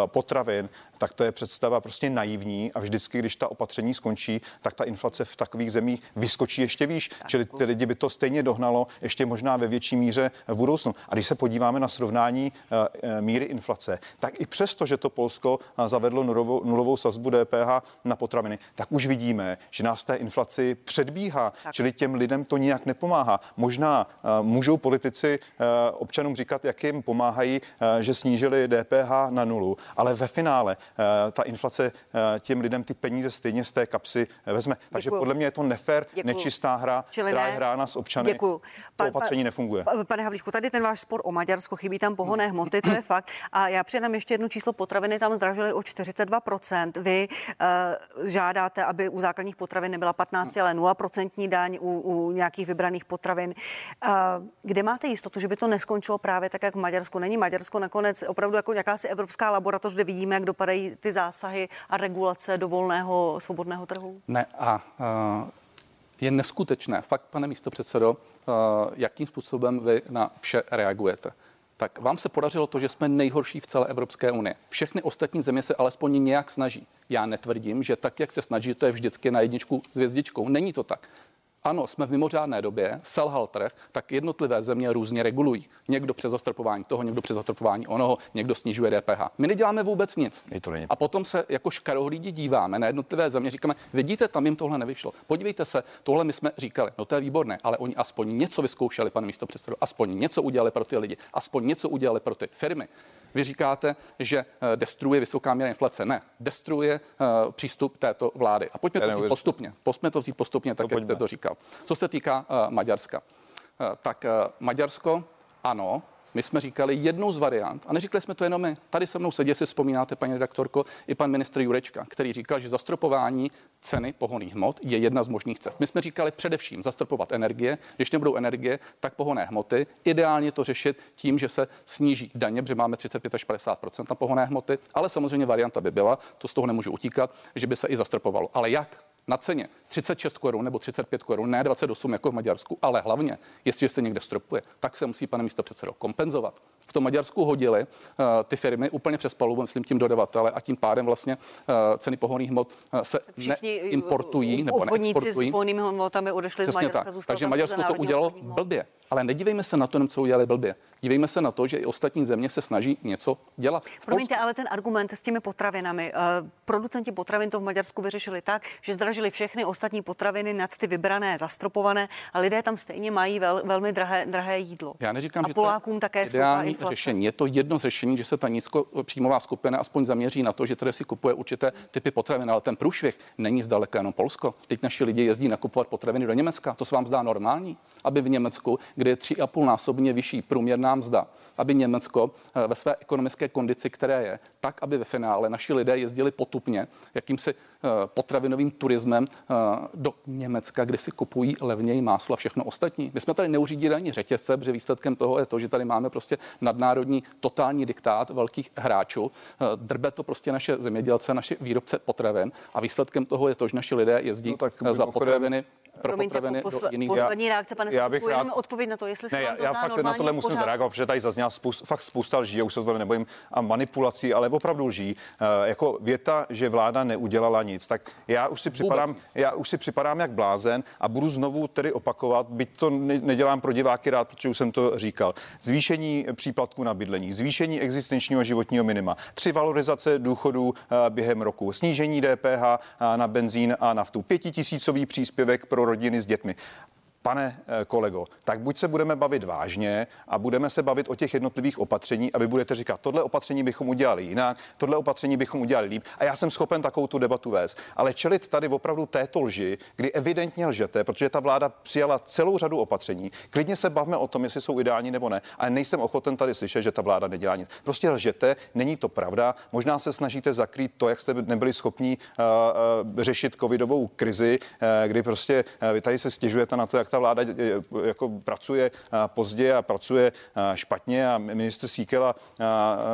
potravin, tak to je představa prostě naivní a vždycky, když ta opatření skončí, tak ta inflace v takových zemích vyskočí ještě výš. Tak. Čili ty lidi by to stejně dohnalo ještě možná ve větší míře v budoucnu. A když se podíváme na srovnání uh, míry inflace, tak i přesto, že to Polsko zavedlo nulovou, nulovou sazbu DPH na potraviny, tak už vidíme, že nás té inflaci předbíhá, tak. čili těm lidem to nijak nepomáhá. Možná můžou politici občanům říkat, jak jim pomáhají, že snížili DPH na nulu, ale ve finále ta inflace uh, těm lidem ty peníze stejně z té kapsy vezme. Takže Děkuju. podle mě je to nefér, Děkuju. nečistá hra, Čili která ne. je hrána s občany. Děkuju. Pa, to opatření pa, nefunguje. Pane Havlíčku, tady ten váš spor o Maďarsko, chybí tam pohonné hmoty, to je [clears throat] fakt. A já přidám ještě jedno číslo potraviny, tam zdražily o 42%. Vy uh, žádáte, aby u základních potravin nebyla 15, ale 0% daň u, u nějakých vybraných potravin. Uh, kde máte jistotu, že by to neskončilo právě tak, jak v Maďarsku? Není Maďarsko nakonec opravdu jako jakási evropská laboratoř, kde vidíme, jak dopadají ty zásahy a regulace do volného svobodného trhu? Ne a uh, je neskutečné, fakt, pane místo předsedo, uh, jakým způsobem vy na vše reagujete tak vám se podařilo to, že jsme nejhorší v celé Evropské unii. Všechny ostatní země se alespoň nějak snaží. Já netvrdím, že tak, jak se snaží, to je vždycky na jedničku s hvězdičkou. Není to tak ano, jsme v mimořádné době, selhal trh, tak jednotlivé země různě regulují. Někdo přes zastropování toho, někdo přes zastropování onoho, někdo snižuje DPH. My neděláme vůbec nic. To není. A potom se jako škarohlídi díváme na jednotlivé země, říkáme, vidíte, tam jim tohle nevyšlo. Podívejte se, tohle my jsme říkali, no to je výborné, ale oni aspoň něco vyzkoušeli, pane místo předsedo, aspoň něco udělali pro ty lidi, aspoň něco udělali pro ty firmy. Vy říkáte, že eh, destruuje vysoká míra inflace. Ne, destruuje uh, přístup této vlády. A pojďme to vzít postupně. Pojďme to vzít postupně, tak to jak jste to říkal. Co se týká uh, Maďarska, uh, tak uh, Maďarsko, ano, my jsme říkali jednou z variant, a neříkali jsme to jenom my. Tady se mnou sedí, si vzpomínáte, paní redaktorko, i pan ministr Jurečka, který říkal, že zastropování ceny pohonných hmot je jedna z možných cest. My jsme říkali především zastropovat energie. Když nebudou energie, tak pohonné hmoty. Ideálně to řešit tím, že se sníží daně, protože máme 35 až 50% na pohonné hmoty, ale samozřejmě varianta by byla, to z toho nemůžu utíkat, že by se i zastropovalo. Ale jak? Na ceně 36 korun nebo 35 korun, ne 28 jako v Maďarsku, ale hlavně, jestliže se někde stropuje, tak se musí, pane místo předsedo, kompenzovat. V tom Maďarsku hodili uh, ty firmy úplně přes palubu, myslím tím dodavatele, a tím pádem vlastně uh, ceny pohonných hmot uh, se Všichni neimportují nebo neexportují. s pohonnými hmotami odešli Přesně z Maďarska. Tak. Takže Maďarsko to udělalo blbě. Ale nedívejme se na to, co udělali blbě. Dívejme se na to, že i ostatní země se snaží něco dělat. Promiňte, ale ten argument s těmi potravinami. Producenti potravin to v Maďarsku vyřešili tak, že zdražili všechny ostatní potraviny nad ty vybrané, zastropované a lidé tam stejně mají vel, velmi drahé, drahé jídlo. Já neříkám, a že Polákům také ideální řešení. Je to jedno z řešení, že se ta nízkopříjmová skupina aspoň zaměří na to, že tady si kupuje určité typy potravin, ale ten průšvih není zdaleka jenom Polsko. Teď naši lidi jezdí nakupovat potraviny do Německa. To se vám zdá normální, aby v Německu, kde je tři a půl násobně vyšší průměrná mzda, aby Německo eh, ve své ekonomické kondici, které je, tak, aby ve finále naši lidé jezdili potupně jakýmsi eh, potravinovým turismem eh, do Německa, kde si kupují levněji máslo a všechno ostatní. My jsme tady neuřídili ani řetězce, protože výsledkem toho je to, že tady máme prostě nadnárodní totální diktát velkých hráčů. Drbe to prostě naše zemědělce, naše výrobce potravin a výsledkem toho je to, že naši lidé jezdí no, tak za potraviny pro Promiňte, potraviny posle, do jiných Poslední reakce, pane já bych rád... odpověď na to, jestli ne, já, já fakt na tohle musím zareagovat, protože tady zazněla spousta, fakt spousta lží, já už se to nebojím, a manipulací, ale opravdu lží. Uh, jako věta, že vláda neudělala nic, tak já už si připadám, já už si připadám jak blázen a budu znovu tedy opakovat, byť to ne, nedělám pro diváky rád, protože už jsem to říkal. Zvýšení příplatku na bydlení, zvýšení existenčního životního minima, tři valorizace důchodů uh, během roku, snížení DPH uh, na benzín a naftu, pětitisícový příspěvek pro rodiny s dětmi pane kolego, tak buď se budeme bavit vážně a budeme se bavit o těch jednotlivých opatření a vy budete říkat, tohle opatření bychom udělali jinak, tohle opatření bychom udělali líp a já jsem schopen takovou tu debatu vést. Ale čelit tady opravdu této lži, kdy evidentně lžete, protože ta vláda přijala celou řadu opatření, klidně se bavme o tom, jestli jsou ideální nebo ne, ale nejsem ochoten tady slyšet, že ta vláda nedělá nic. Prostě lžete, není to pravda. Možná se snažíte zakrýt to, jak jste nebyli schopni uh, uh, řešit covidovou krizi, uh, kdy prostě uh, vy tady se stěžujete na to, jak ta vláda uh, jako pracuje uh, pozdě a pracuje uh, špatně a minister Síkela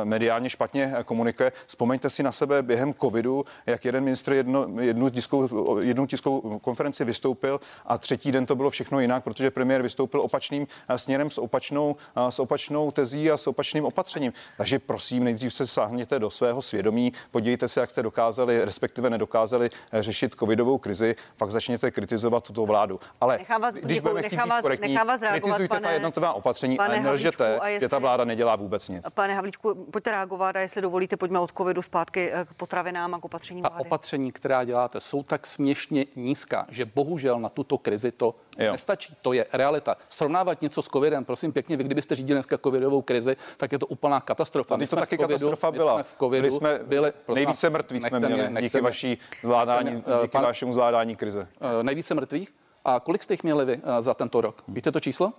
mediálně špatně komunikuje. Vzpomeňte si na sebe během covidu, jak jeden ministr jedno, jednu, tiskovou, jednu tiskovou konferenci vystoupil a třetí den to bylo všechno jinak, protože premiér vystoupil opačným směrem s opačnou, s opačnou tezí a s opačným opatřením. Takže prosím, nejdřív se sáhněte do svého svědomí, podívejte se, jak jste dokázali, respektive nedokázali eh, řešit covidovou krizi, pak začněte kritizovat tuto vládu. Ale nechám vás, když děkuju, nechám vás, korektní, nechám vás reagovat, kritizujte pane, ta jednotlivá opatření, ale nelžete, jestli, že ta vláda nedělá vůbec nic. Pane Havlíčku, pojďte reagovat a jestli dovolíte, pojďme od covidu zpátky eh, k potravinám a k opatření vlády. A opatření, která děláte, jsou tak směšně nízká, že bohužel na tuto krizi to jo. nestačí. To je realita. Srovnávat něco s covidem, prosím pěkně, vy kdybyste řídili dneska covidovou krizi, tak je to úplná katastrofa. My to taky covidu, katastrofa byla. My jsme v covidu byli jsme byli, nejvíce mrtví jsme měli mě, díky, vaší zvládání, mě, díky pan, vašemu zvládání krize. Uh, nejvíce mrtvých? A kolik jste jich měli vy uh, za tento rok? Víte to číslo,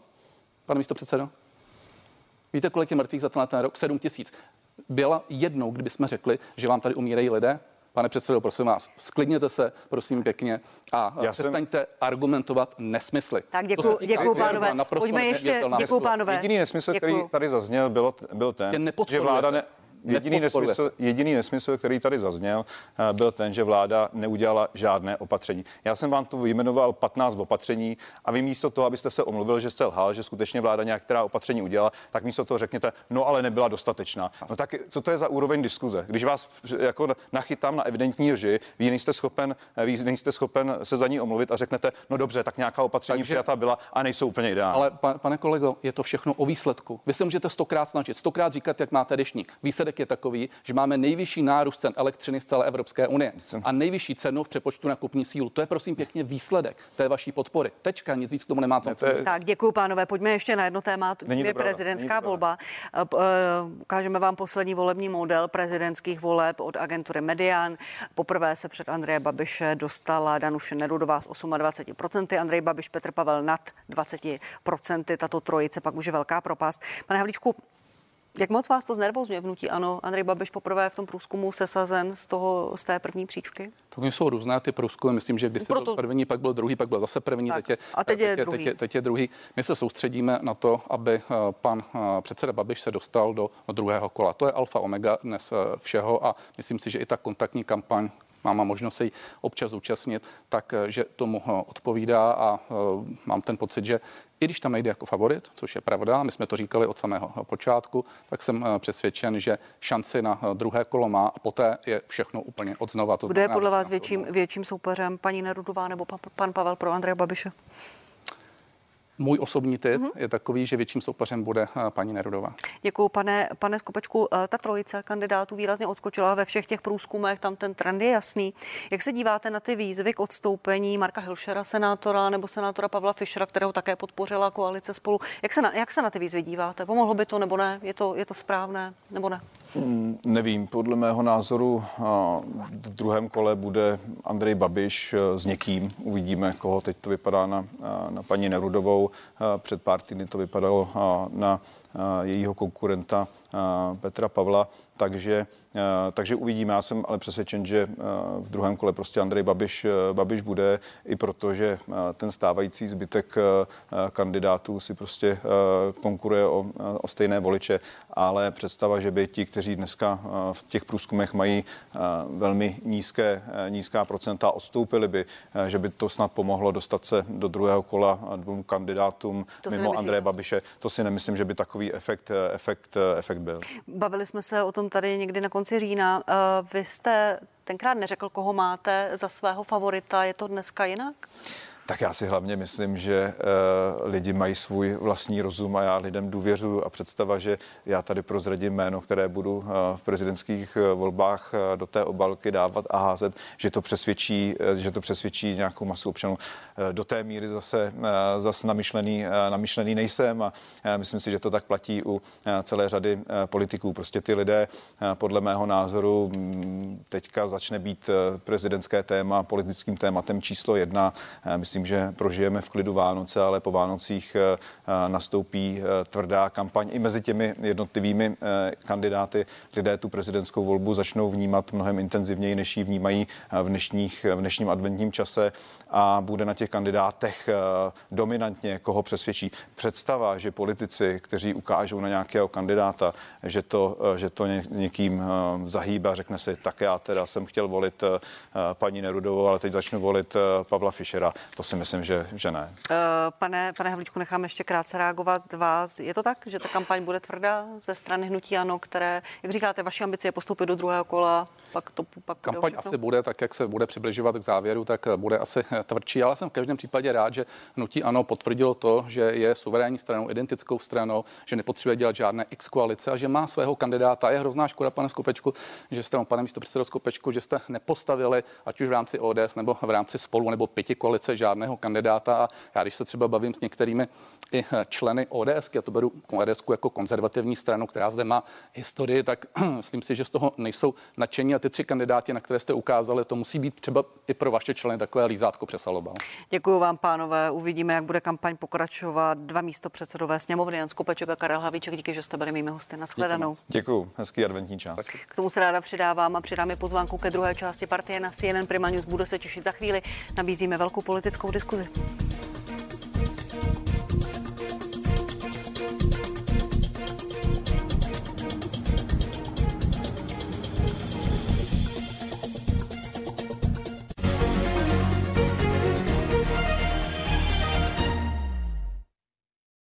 pane místo předsedo? Víte, kolik je mrtvých za ten rok? 7 tisíc. Byla jednou, kdyby jsme řekli, že vám tady umírají lidé, Pane předsedo, prosím vás, sklidněte se, prosím pěkně, a Já přestaňte jsem... argumentovat nesmysly. Tak děkuji, děkuji pánové. Pojďme ještě, děkuji pánové. Jediný nesmysl, děkuju. který tady zazněl, byl, byl ten, že vláda ne, Jediný nesmysl, jediný nesmysl, který tady zazněl, eh, byl ten, že vláda neudělala žádné opatření. Já jsem vám tu vyjmenoval 15 opatření a vy místo toho, abyste se omluvil, že jste lhal, že skutečně vláda nějaká opatření udělala, tak místo toho řekněte, no ale nebyla dostatečná. No tak co to je za úroveň diskuze? Když vás jako nachytám na evidentní lži, vy nejste schopen, vy nejste schopen se za ní omluvit a řeknete, no dobře, tak nějaká opatření Takže, přijata byla a nejsou úplně ideální. Ale pane kolego, je to všechno o výsledku. Vy se můžete stokrát snažit, stokrát říkat, jak máte dešník. Výsledek výsledek je takový, že máme nejvyšší nárůst cen elektřiny z celé Evropské unie a nejvyšší cenu v přepočtu na kupní sílu. To je prosím pěkně výsledek té vaší podpory. Tečka, nic víc k tomu nemáte. Ne, je... Tak děkuji, pánové. Pojďme ještě na jedno téma. To je prezidentská volba. Eh, eh, ukážeme vám poslední volební model prezidentských voleb od agentury Median. Poprvé se před Andreje Babiše dostala Danuše Nerudová s 28%, Andrej Babiš, Petr Pavel nad 20%. Tato trojice pak už je velká propast. Pane Havlíčku, jak moc vás to znervozňuje vnutí? Ano, Andrej Babiš poprvé v tom průzkumu sesazen z, toho, z té první příčky? To jsou různé ty průzkumy. Myslím, že když Proto... byl první, pak byl druhý, pak byl zase první, tak. teď je, a teď je, teď, je, druhý. Teď, je, teď je druhý. My se soustředíme na to, aby eh, pan eh, předseda Babiš se dostal do druhého kola. To je alfa omega dnes eh, všeho a myslím si, že i ta kontaktní kampaň, mám možnost se jí občas účastnit, takže tomu odpovídá a mám ten pocit, že i když tam nejde jako favorit, což je pravda, my jsme to říkali od samého počátku, tak jsem eh, přesvědčen, že šanci na eh, druhé kolo má a poté je všechno úplně od znova. To Kdo je podle vás větším, větším soupeřem, paní Nerudová nebo pan, pan Pavel pro Andreje Babiše? Můj osobní typ mm-hmm. je takový, že větším soupeřem bude eh, paní Nerudová. Děkuji, pane, pane Skopečku. Eh, ta trojice kandidátů výrazně odskočila ve všech těch průzkumech, tam ten trend je jasný. Jak se díváte na ty výzvy k odstoupení Marka Hilšera, senátora, nebo senátora Pavla Fischera, kterého také podpořila koalice spolu? Jak se na, jak se na ty výzvy díváte? Pomohlo by to nebo ne? Je to, je to správné nebo ne? Mm, nevím, podle mého názoru v druhém kole bude Andrej Babiš e, s někým. Uvidíme, koho teď to vypadá na, na paní Nerudovou. Před pár týdny to vypadalo na jejího konkurenta Petra Pavla. Takže, takže uvidíme. Já jsem ale přesvědčen, že v druhém kole prostě Andrej Babiš, Babiš bude, i protože ten stávající zbytek kandidátů si prostě konkuruje o, o stejné voliče, ale představa, že by ti, kteří dneska v těch průzkumech mají velmi nízké, nízká procenta, odstoupili by, že by to snad pomohlo dostat se do druhého kola dvou kandidátům to mimo Andreje Babiše. To si nemyslím, že by takový efekt, efekt, efekt byl. Bavili jsme se o tom tady někdy na konci října. Eh, vy jste tenkrát neřekl, koho máte za svého favorita. Je to dneska jinak? Tak já si hlavně myslím, že uh, lidi mají svůj vlastní rozum a já lidem důvěřuji a představa, že já tady prozradím jméno, které budu uh, v prezidentských uh, volbách do té obalky dávat a házet, že to přesvědčí, že to přesvědčí nějakou masu občanů. Do té míry zase, zase namyšlený, namyšlený nejsem a myslím si, že to tak platí u celé řady politiků. Prostě ty lidé podle mého názoru um, teďka začne být prezidentské téma politickým tématem číslo jedna. Myslím, Myslím, že prožijeme v klidu Vánoce, ale po Vánocích eh, eh, nastoupí eh, tvrdá kampaň i mezi těmi jednotlivými kandidáty. Lidé tu prezidentskou volbu začnou vnímat mnohem intenzivněji, než ji vnímají v, dnešních, v dnešním adventním čase a bude na těch kandidátech dominantně, koho přesvědčí. Představa, že politici, kteří ukážou na nějakého kandidáta, že to, že to někým zahýba, řekne si, tak já teda jsem chtěl volit paní Nerudovou, ale teď začnu volit Pavla Fischera. To si myslím, že, že ne. Eh, pane, pane Havlíčku, nechám ještě krátce reagovat vás. Je to tak, že ta kampaň bude tvrdá ze strany Hnutí Ano, které, jak říkáte, vaše ambice je postoupit do druhého kola, pak to pak Kampaň asi bude, tak jak se bude přibližovat k závěru, tak bude asi tvrdší, ale jsem v každém případě rád, že Hnutí Ano potvrdilo to, že je suverénní stranou, identickou stranou, že nepotřebuje dělat žádné X koalice a že má svého kandidáta. Je hrozná škoda, pane Skopečku, že jste, pane místo předsedo Skopečku, že jste nepostavili, ať už v rámci ODS nebo v rámci spolu nebo pěti koalice, žádného kandidáta. A já, když se třeba bavím s některými i členy ODS, já to beru ODS jako konzervativní stranu, která zde má historii, tak [clears throat] myslím si, že z toho nejsou nadšení a ty tři kandidáti, na které jste ukázali, to musí být třeba i pro vaše členy takové lízátko přesalobal. Děkuji vám, pánové. Uvidíme, jak bude kampaň pokračovat. Dva místo předsedové sněmovny, Jan Skopeček a Karel Havíček. Díky, že jste byli mými hosty. Naschledanou. Děkuji. Hezký adventní čas. Tak. K tomu se ráda přidávám a přidám i pozvánku ke druhé části partie na CNN Prima News. Budu se těšit za chvíli. Nabízíme velkou politickou Escusa, escusa.